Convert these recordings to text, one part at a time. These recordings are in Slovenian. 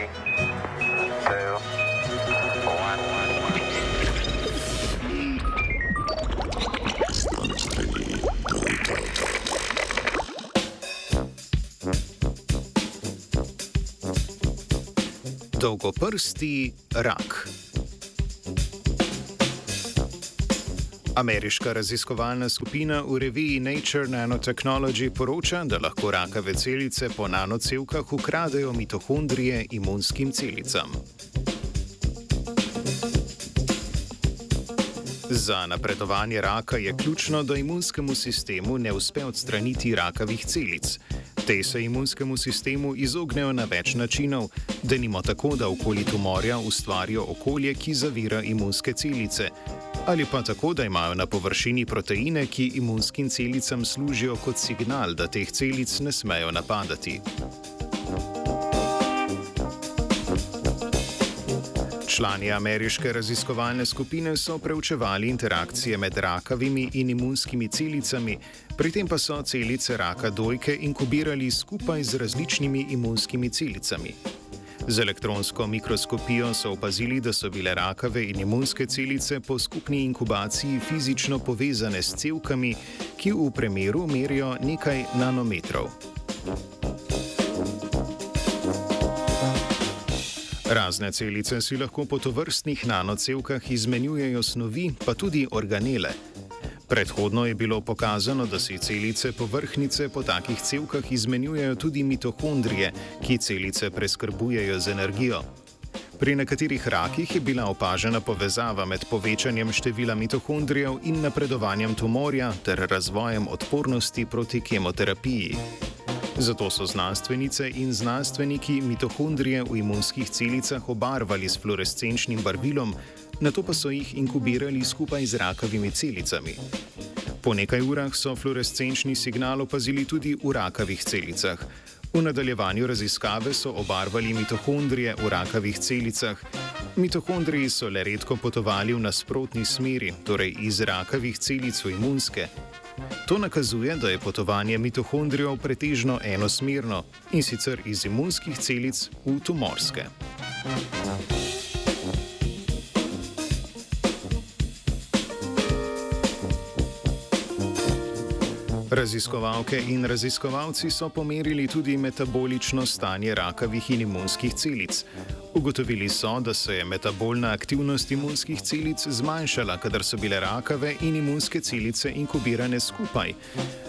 three, two, one. Dolgoprsti rak. Ameriška raziskovalna skupina v reviji Nature Nanotechnology poroča, da lahko rakave celice po nanocevkah ukradejo mitohondrije imunskim celicam. Za napredovanje raka je ključno, da imunskemu sistemu ne uspe odstraniti rakavih celic. Te se imunskemu sistemu izognejo na več načinov, da nimo tako, da okoli tumorja ustvarijo okolje, ki zavira imunske celice, ali pa tako, da imajo na površini proteine, ki imunskim celicam služijo kot signal, da teh celic ne smejo napadati. Člani ameriške raziskovalne skupine so preučevali interakcije med rakavimi in imunskimi celicami, pri tem pa so celice raka dojke inkubirali skupaj z različnimi imunskimi celicami. Z elektronsko mikroskopijo so opazili, da so bile rakave in imunske celice po skupni inkubaciji fizično povezane s cevkami, ki v premeru merijo nekaj nanometrov. Razne celice si lahko po tovrstnih nanocevkah izmenjujejo snovi, pa tudi organele. Predhodno je bilo pokazano, da si celice povrhnice po takih cevkah izmenjujejo tudi mitohondrije, ki celice preskrbujejo z energijo. Pri nekaterih rakih je bila opažena povezava med povečanjem števila mitohondrijev in napredovanjem tumorja ter razvojem odpornosti proti kemoterapiji. Zato so znanstvenice in znanstveniki mitohondrije v imunskih celicah obarvali s fluorescenčnim barvilom, na to pa so jih inkubirali skupaj z rakavimi celicami. Po nekaj urah so fluorescenčni signal opazili tudi v rakavih celicah. V nadaljevanju raziskave so obarvali mitohondrije v rakavih celicah. Mitohondriji so le redko potovali v nasprotni smeri, torej iz rakavih celic v imunske. To nakazuje, da je potovanje mitohondrijev pretežno enosmerno in sicer iz imunskih celic v tumorske. Raziskovalke in raziskovalci so pomerili tudi metabolično stanje rakavih in imunskih celic. Ugotovili so, da se je metabolna aktivnost imunskih celic zmanjšala, kadar so bile rakave in imunske celice inkubirane skupaj.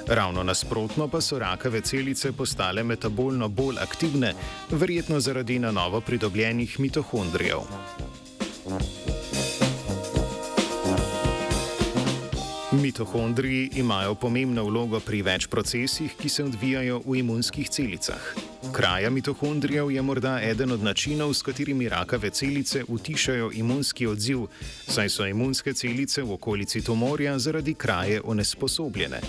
Ravno nasprotno pa so rakave celice postale metabolno bolj aktivne, verjetno zaradi na novo pridobljenih mitohondrijev. Mitohondriji imajo pomembno vlogo pri več procesih, ki se odvijajo v imunskih celicah. Kraja mitohondrijev je morda eden od načinov, s katerimi rakave celice utišajo imunski odziv, saj so imunske celice v okolici tumorja zaradi kraje onesposobljene.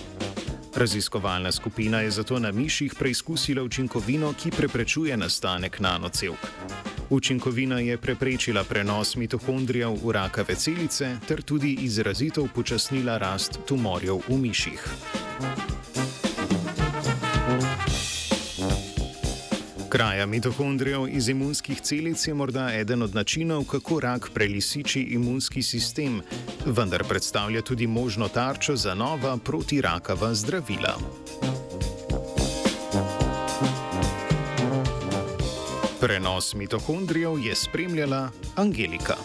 Raziskovalna skupina je zato na miših preizkusila učinkovino, ki preprečuje nastanek nanocevk. Učinkovina je preprečila prenos mitohondrijev v rakave celice ter tudi izrazito upočasnila rast tumorjev v miših. Kraja mitohondrijev iz imunskih celic je morda eden od načinov, kako rak prelisiči imunski sistem, vendar predstavlja tudi možno tarčo za nova protirakava zdravila. Prenos mitohondrijev je spremljala Angelika.